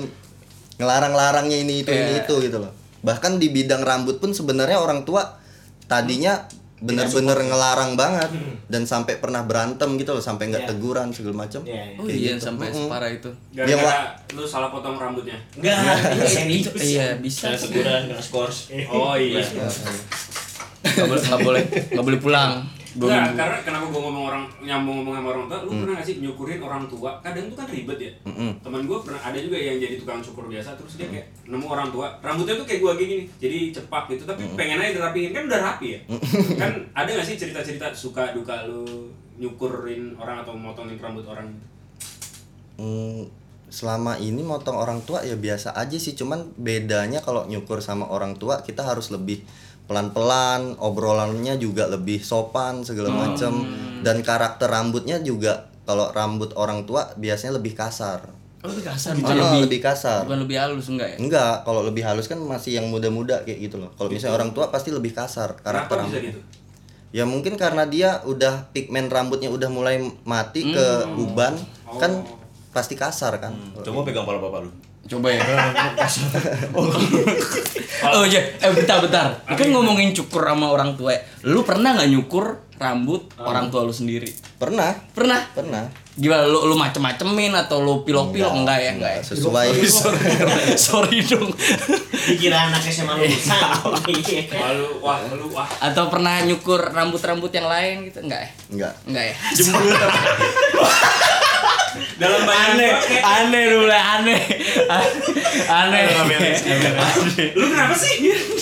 ngelarang-larangnya ini itu ini itu gitu loh. Bahkan di bidang rambut pun sebenarnya orang tua tadinya bener-bener ngelarang banget dan sampai pernah berantem gitu loh sampai nggak Iya. teguran segala macam Iya, iya. Oh iya gitu. sampai Mm-mm. separah itu. Yang Gara-gara lu salah potong rambutnya. Enggak, ini serius. Iya bisa. Saya teguran kena skors. Oh iya. Nggak boleh nggak boleh nggak boleh pulang. Minggu. karena kenapa gua ngomong orang nyambung ngomong sama orang tua, lu pernah gak sih nyukurin orang tua? Kadang tuh kan ribet ya. Mm-mm. Teman gua pernah ada juga yang jadi tukang cukur biasa terus dia kayak nemu orang tua, rambutnya tuh kayak gua kayak gini. Jadi cepak gitu, tapi pengen aja dirapiin kan udah rapi ya. kan ada gak sih cerita-cerita suka duka lu nyukurin orang atau motongin rambut orang gitu? Hmm, selama ini motong orang tua ya biasa aja sih cuman bedanya kalau nyukur sama orang tua kita harus lebih pelan-pelan obrolannya juga lebih sopan segala macem. Dan karakter rambutnya juga kalau rambut orang tua biasanya lebih kasar. Oh, lebih kasar? Oh, gitu. lebih kasar. Bukan lebih halus enggak ya? enggak kalau lebih halus kan masih yang muda-muda kayak gitu loh. Kalau misalnya orang tua pasti lebih kasar karakter Kenapa bisa rambut. gitu? ya mungkin karena dia udah pigmen rambutnya udah mulai mati ke uban kan pasti kasar kan. Coba pegang kepala bapak lu. Coba ya. oh iya, eh bentar bentar. Ini kan ngomongin cukur sama orang tua. ya. Lu pernah nggak nyukur rambut orang tua lu sendiri? pernah Pernah? pernah Gimana lu lu macem-macemin atau lu pilok-pilok enggak ya? Enggak ya. sesuai sorry, sorry dong. Dikira anak SMA lulusan. Iya. Wah lu, wah lu, wah. Atau pernah nyukur rambut-rambut yang lain gitu? Enggak ya? enggak Enggak ya? Dalam banyak aneh, aneh lu mulai aneh. Aneh. Lu kenapa sih?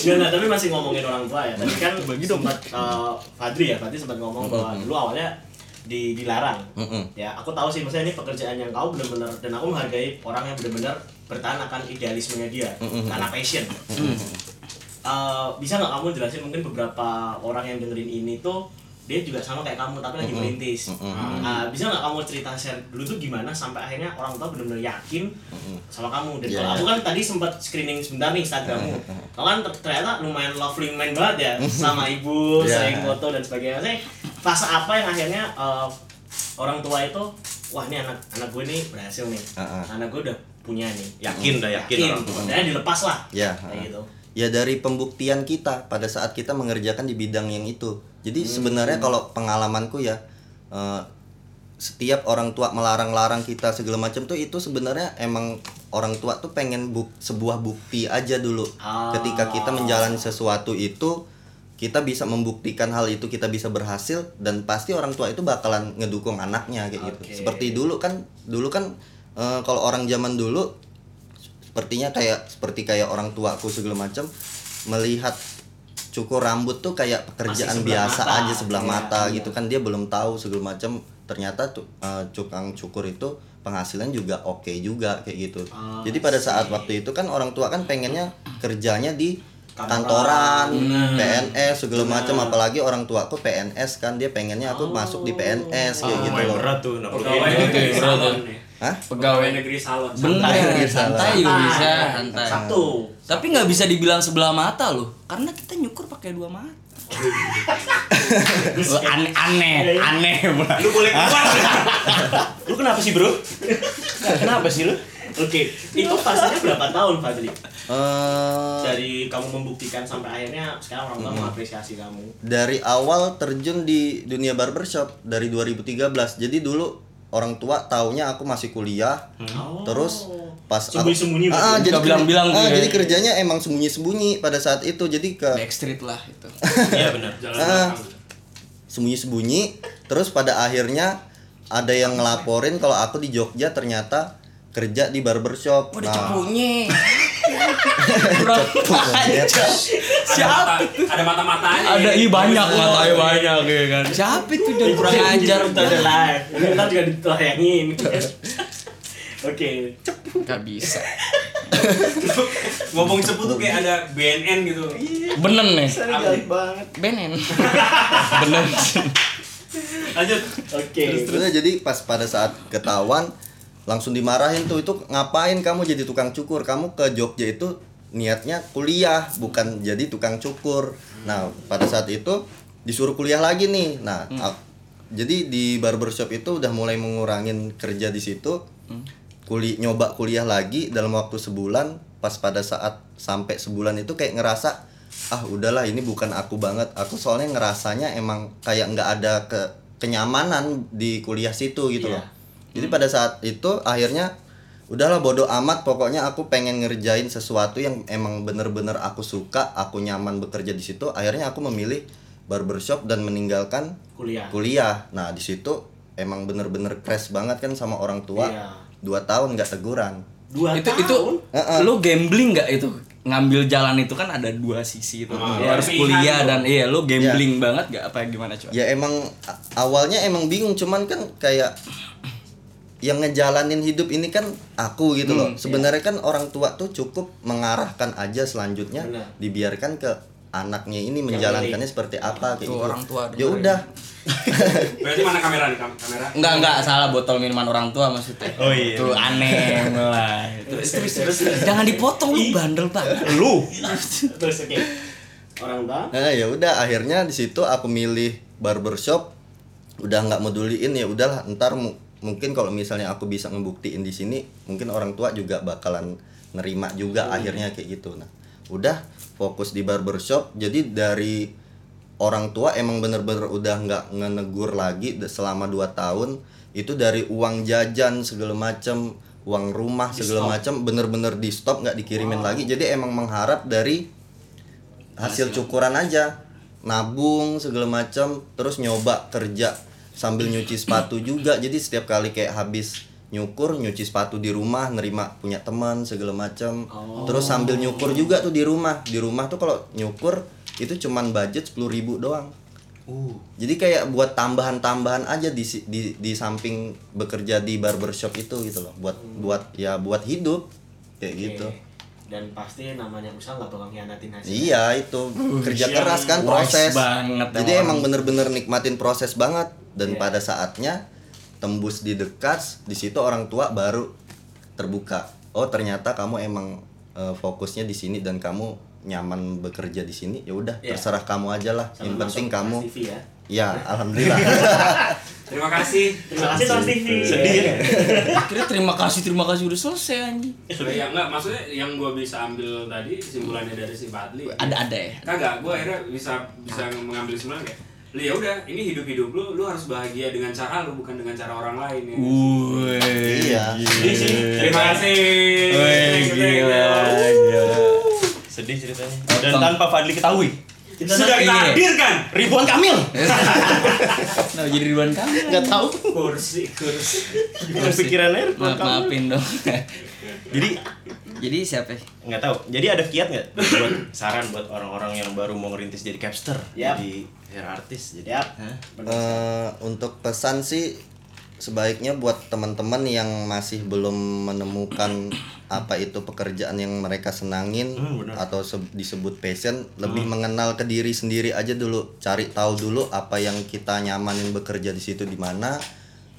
Nggak, nggak, tapi masih ngomongin orang tua ya. Tadi kan sempat eh, Fadri ya, Fadri sempat ngomong bahwa dulu awalnya di dilarang. Ya, aku tahu sih maksudnya ini pekerjaan yang kau benar-benar dan aku menghargai orang yang benar-benar bertahan akan idealismenya dia karena passion. Eh, bisa nggak kamu jelasin mungkin beberapa orang yang dengerin ini tuh dia juga sama kayak kamu tapi lagi merintis. Ah, bisa nggak kamu cerita share dulu tuh gimana sampai akhirnya orang tua benar-benar yakin sama kamu dan Iya. kalau aku kan tadi sempat screening sebentar nih Instagrammu. Kau kan ter- ternyata lumayan lovely man banget ya sama ibu, Iya. sering foto dan sebagainya. Saya fase apa yang akhirnya eh, orang tua itu wah ini anak anak gue nih berhasil nih. Ah, ah. Anak gue udah punya nih. Yakin dah, yakin orang tua. Dan dilepas lah. Ya, Kayak gitu. Ya dari pembuktian kita pada saat kita mengerjakan di bidang yang itu jadi sebenarnya kalau pengalamanku ya eh, setiap orang tua melarang-larang kita segala macam tuh itu sebenarnya emang orang tua tuh pengen buk sebuah bukti aja dulu Ah. ketika kita menjalani sesuatu itu kita bisa membuktikan hal itu kita bisa berhasil dan pasti orang tua itu bakalan ngedukung anaknya kayak Oke. gitu seperti dulu kan dulu kan eh, kalau orang zaman dulu sepertinya kayak seperti kayak orang tuaku segala macam melihat cukur rambut tuh kayak pekerjaan biasa mata. aja sebelah Iya, mata iya. gitu kan. Dia belum tahu segala macam. Ternyata tuh eh, tukang cukur itu penghasilan juga oke juga kayak gitu. Ah, jadi pada saat waktu itu kan orang tua kan pengennya kerjanya di Kantoran. kantoran, PNS segala macam. Apalagi orang tuaku PNS kan. Dia pengennya aku masuk di PNS kayak gitu Lumayan loh. berat tuh, nah, negeri berat tuh. Hah? Pegawai negeri salon. Bener, Santai. santai juga bisa, santai. Satu. Tapi nggak bisa dibilang sebelah mata loh, karena kita nyukur pakai dua mata. Lu aneh, aneh, aneh. Lu boleh keluar. Lu kenapa sih, Bro? kenapa sih lu? Oke, itu fasenya berapa tahun Fadli? Eh, Dari kamu membuktikan sampai akhirnya sekarang orang tua mengapresiasi kamu. dari awal terjun di dunia barbershop dari 2013 jadi dulu orang tua taunya aku masih kuliah Oh. terus pas aku- Sembunyi-sembunyi berarti. ah, jadi Nggak bilang-bilang ah, ya. jadi kerjanya emang sembunyi-sembunyi pada saat itu jadi ke Backstreet lah itu. Iya benar. Jalan Ah. sembunyi-sembunyi terus pada akhirnya ada yang ngelaporin kalau aku di Jogja ternyata kerja di barbershop Oh, udah Nah, cepunya. Siapa? mata, ada mata-matanya. Ada iya banyak matanya banyak ya kan. Siapa itu jangan kurang ajar. Itu ada live. Ntar juga ditayangin. Oke. Gak bisa. Ngomong cepu tuh kayak ada BNN gitu. Benen nih. banget. Benen. Benen. Lanjut. Oke. Terus jadi pas pada saat ketahuan langsung dimarahin tuh itu ngapain kamu jadi tukang cukur kamu ke Jogja itu niatnya kuliah bukan jadi tukang cukur. Nah pada saat itu disuruh kuliah lagi nih. Nah a- jadi di barbershop itu udah mulai mengurangin kerja di situ. Kuli nyoba kuliah lagi dalam waktu sebulan. Pas pada saat sampai sebulan itu kayak ngerasa ah udahlah ini bukan aku banget. Aku soalnya ngerasanya emang kayak nggak ada ke kenyamanan di kuliah situ gitu Iya. loh. Jadi pada saat itu akhirnya udahlah bodoh amat. Pokoknya aku pengen ngerjain sesuatu yang emang bener-bener aku suka aku nyaman bekerja di situ. Akhirnya aku memilih barbershop dan meninggalkan kuliah. kuliah. Nah di situ emang bener-bener crash banget kan sama orang tua. Iya. dua tahun nggak teguran. Dua itu tahun? itu Heeh. lu gambling nggak itu? Ngambil jalan itu kan ada dua sisi itu. Ah, lu harus kuliah dan iya lu gambling banget nggak? Apa gimana coba ya emang awalnya emang bingung cuman kan kayak yang ngejalanin hidup ini kan aku gitu loh Hmm, sebenarnya kan orang tua tuh cukup mengarahkan aja selanjutnya Benar. dibiarkan ke anaknya ini menjalankannya seperti apa kayak Tuh, gitu orang tua ya udah Berarti mana kamera nih kam- kamera? Enggak, enggak salah botol minuman orang tua maksudnya. Oh iya. Tuh aneh mulai. terus terus terus Jangan dipotong lu bandel banget. Lu. terus oke orang tua Nah, ya udah akhirnya di situ aku milih barbershop udah nggak meduliin ya udahlah ntar mu- mungkin kalau misalnya aku bisa ngebuktiin di sini mungkin orang tua juga bakalan nerima juga akhirnya kayak gitu. Nah udah fokus di barbershop. Jadi dari orang tua emang bener-bener udah nggak ngenegur lagi selama 2 tahun. Itu dari uang jajan segala macam uang rumah segala macam bener-bener di stop nggak dikirimin lagi. Jadi emang mengharap dari hasil cukuran aja. Nabung segala macam terus nyoba kerja sambil nyuci sepatu juga. Jadi setiap kali kayak habis nyukur nyuci sepatu di rumah nerima punya teman segala macam terus sambil nyukur juga tuh di rumah. Di rumah tuh kalau nyukur itu cuman budget 10.000 ribu doang. Jadi kayak buat tambahan-tambahan aja di, si- di di samping bekerja di barbershop itu gitu loh. Buat buat ya buat hidup kayak gitu. Oke. dan pasti namanya usaha nggak bakal ngianatin hasil Iya itu. Kerja siang keras kan proses. banget Jadi emang. emang bener-bener nikmatin proses banget dan Iya. pada saatnya tembus di dekat di situ orang tua baru terbuka. Oh ternyata kamu emang eh, fokusnya di sini dan kamu nyaman bekerja di sini. Ya udah Iya. terserah kamu aja lah. Sama Yang penting kamu. TV ya Ya alhamdulillah. Terima kasih. terima kasih Trans TV Sedih ya. Akhirnya terima kasih terima kasih udah selesai anjing. Ya enggak, maksudnya yang gua bisa ambil tadi kesimpulannya dari si Fadli. Ada ada ya. Kagak, gua akhirnya bisa bisa mengambil kesimpulan kayak lu ya udah ini hidup hidup lu lu harus bahagia dengan cara lu bukan dengan cara orang lain ya. Wih. iya. Sedih sih Terima kasih. You. gila, gila. Sedih ceritanya. Dan tanpa Fadli ketahui. kita Sudah kita Iya. hadirkan. Ribuan Kamil. Nah, jadi Ridwan Kamil. Nggak tahu. kursi kursi Dengan pikirannya Ribuan Maaf, maafin dong. Jadi jadi siapa? ya? nggak tahu. Jadi ada kiat nggak buat saran buat orang-orang yang baru mau ngerintis jadi capster, Yap. jadi hair artist, jadi ya Hah? Eh, untuk pesan sih sebaiknya buat teman-teman yang masih belum menemukan apa itu pekerjaan yang mereka senangin Hmm, atau se- disebut passion lebih mengenal ke diri sendiri aja dulu cari tahu dulu apa yang kita nyamanin bekerja di situ di mana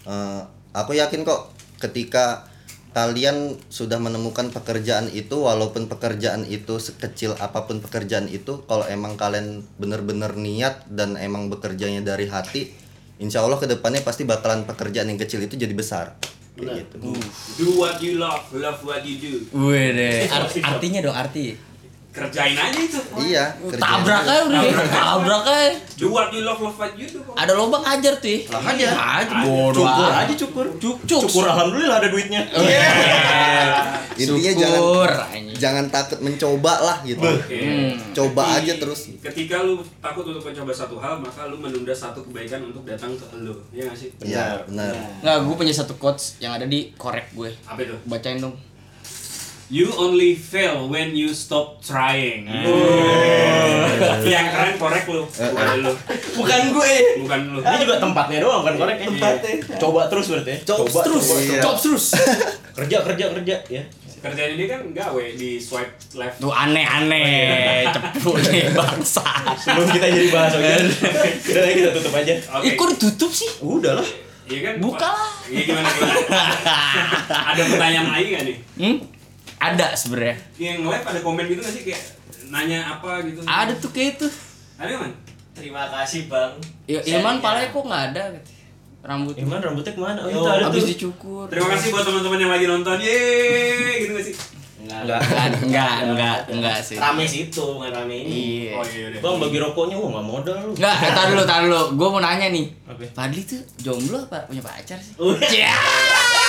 Eh, aku yakin kok ketika kalian sudah menemukan pekerjaan itu walaupun pekerjaan itu sekecil apa pun pekerjaan itu kalau emang kalian bener-bener niat dan emang bekerjanya dari hati insya Allah ke depannya pasti bakalan pekerjaan yang kecil itu jadi besar kayak gitu Do what you love, love what you do. Wih deh. Art- artinya dong arti. Kerjain aja itu. iya kerjaan Tabrak aja udah. Tabrak aja. What you love, love you do. Ada lobang ajar tuh. ya. Lah, ajar. Aja bodoh. cukur aja cukur. Cuk, cuk. Cukur alhamdulillah ada duitnya. intinya Syukur, jangan jangan takut mencoba lah gitu Oke. Hmm. coba Jadi, aja terus Ketika lu takut untuk mencoba satu hal, maka lu menunda satu kebaikan untuk datang ke lu. Iya gak sih? iya benar Nggak, gue punya satu quotes yang ada di korek gue. Apa itu? Bacain dong. You only fail when you stop trying. Yang keren korek lu, bukan lu. Bukan gue. Bukan lu. Ini juga tempatnya doang kan korek Tempatnya. Coba terus berarti ya. Coba terus. Iya. Coba terus. Kerja kerja kerja ya. Kerjaan ini kan gawe di swipe left. Tuh aneh-aneh. Cepu nih bangsa. Sebelum kita jadi bahas oke. Udah lah, kita tutup aja. Oke. Eh, kok ditutup sih? Udah lah. Iya kan? Buka lah. Iya gimana gimana? Ada pertanyaan lagi gak nih? Hmm? Ada sebenarnya. Yang live ada komen gitu gak sih kayak nanya apa gitu? Ada tuh kayak itu. Ada man? terima kasih bang Ya, Ilman palanya kok nggak ada gitu. Rambut. Iman rambutnya ke mana? Oh, itu Oh, ada Habis tuh. dicukur. Terima kasih buat teman-teman yang lagi nonton. Yeay, gitu gak sih? Enggak. Enggak. Enggak, enggak, enggak, enggak sih. Rame situ, bukan rame ini. Iya. Oh iya deh. Bang bagi rokoknya wah nggak modal lu. Enggak, eh, tar dulu, tar dulu. Gue mau nanya nih. Apa? Fadli tuh jomblo apa punya pacar sih? Udah.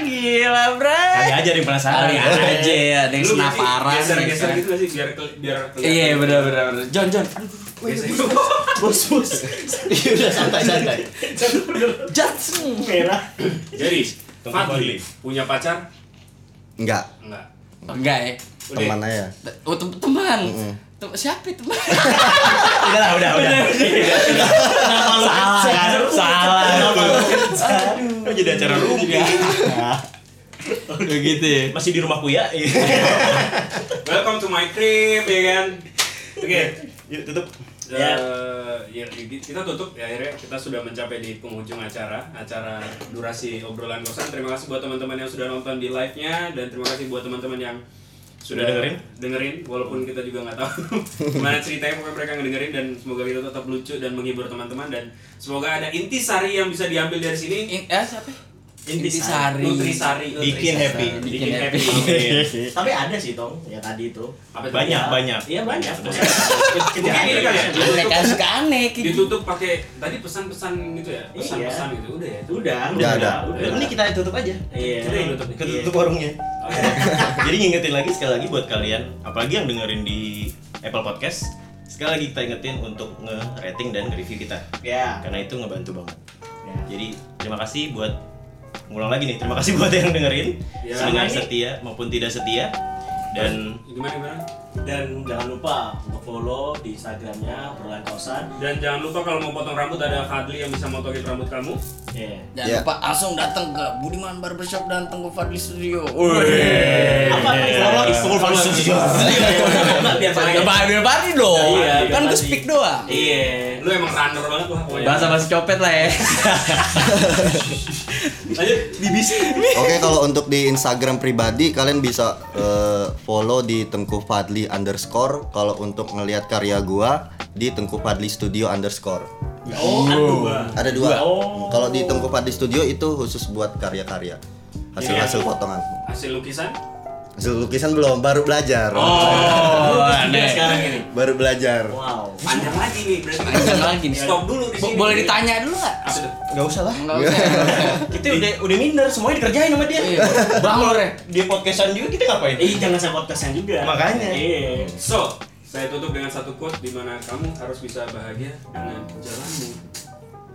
Gila, bro. Kali aja yang penasaran. Kali aja ya, ada yang senaparan. Geser-geser nih, gitu gak sih biar biar kan. kelihatan. Iya, benar benar benar. John, John. Geser. Bos, bos. Iya udah santai santai. Jackson. Merah. Jadi, Fadli punya pacar? Enggak, Enggak. Enggak ya. Teman aja. Oh, tem- teman. Tem- Siapa itu, teman? Udah lah, udah, udah. Salah kan? Salah. Aduh. Jadi acara rumpi. Udah gitu ya. Masih di rumahku ya. Welcome to my crib, ya kan? Oke. Yuk tutup. Ya. ya kita tutup ya akhirnya kita sudah mencapai di penghujung acara acara durasi obrolan kosan terima kasih buat teman-teman yang sudah nonton di live nya dan terima kasih buat teman-teman yang sudah dengerin? dengerin walaupun kita juga nggak tahu gimana ceritanya pokoknya mereka ngedengerin dan semoga kita tetap lucu dan menghibur teman-teman dan semoga ada intisari yang bisa diambil dari sini In, eh siapa? Intisari. nutrisari Bikin happy. bikin happy Tapi ada sih, Tong, ya tadi itu. Apa itu? Banyak, banyak. Iya banyak. Mungkin ini kali ya Aneh kan suka aneh gitu. ditutup pakai tadi pesan-pesan gitu ya pesan-pesan gitu udah ya Udah, Udah, ada. udah. Ini kita tutup aja. Iya. Kita tutup nih. Kita tutup warungnya. Jadi ngingetin lagi sekali lagi buat kalian, apalagi yang dengerin di Apple Podcast, sekali lagi kita ingetin untuk nge-rating dan nge-review kita. Ya. Karena itu ngebantu banget. Ya. Jadi terima kasih buat ngulang lagi nih. Terima kasih buat yang dengerin Ya. setia maupun tidak setia. Dan gimana gimana Dan jangan lupa untuk follow di Instagramnya Perlahan Kosan. dan jangan lupa kalau mau potong rambut ada Fadli yang bisa motokin rambut kamu Iya. Jangan Ya. lupa langsung datang ke Budiman Barbershop dan Tengku Fadli Studio. Apa Instagram? Biar pakai. Ya biar Fadli dong. Iya, kan gue Fadli. speak doang. Iya. lu emang runner banget lah Bahasa bahasa copet lah ya. lanjut BBC Oke kalau untuk di Instagram pribadi kalian bisa eh, follow di Tengku Fadli underscore. Kalau untuk ngelihat karya gua di Tengku Fadli Studio underscore. Oh, aduh. Ada dua. Oh. Kalau di Tengku Fadli Studio itu khusus buat karya-karya. Hasil-hasil potongan. hasil lukisan lukisan belum, baru belajar. Oh, aneh. sekarang ini. Baru belajar. Wow. Panjang lagi nih, berarti panjang lagi nih. Stop dulu di sini. Boleh ditanya dulu nggak? Enggak usah lah. Enggak usah. kita udah udah minder, semuanya dikerjain sama dia. Iya. Bang Lore, dia podcastan juga kita ngapain? Eh, jangan sama podcastan juga. Makanya. Iya. So, saya tutup dengan satu quote di mana kamu harus bisa bahagia dengan jalanmu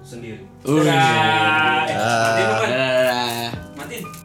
sendiri. Udah. Matiin, Mati.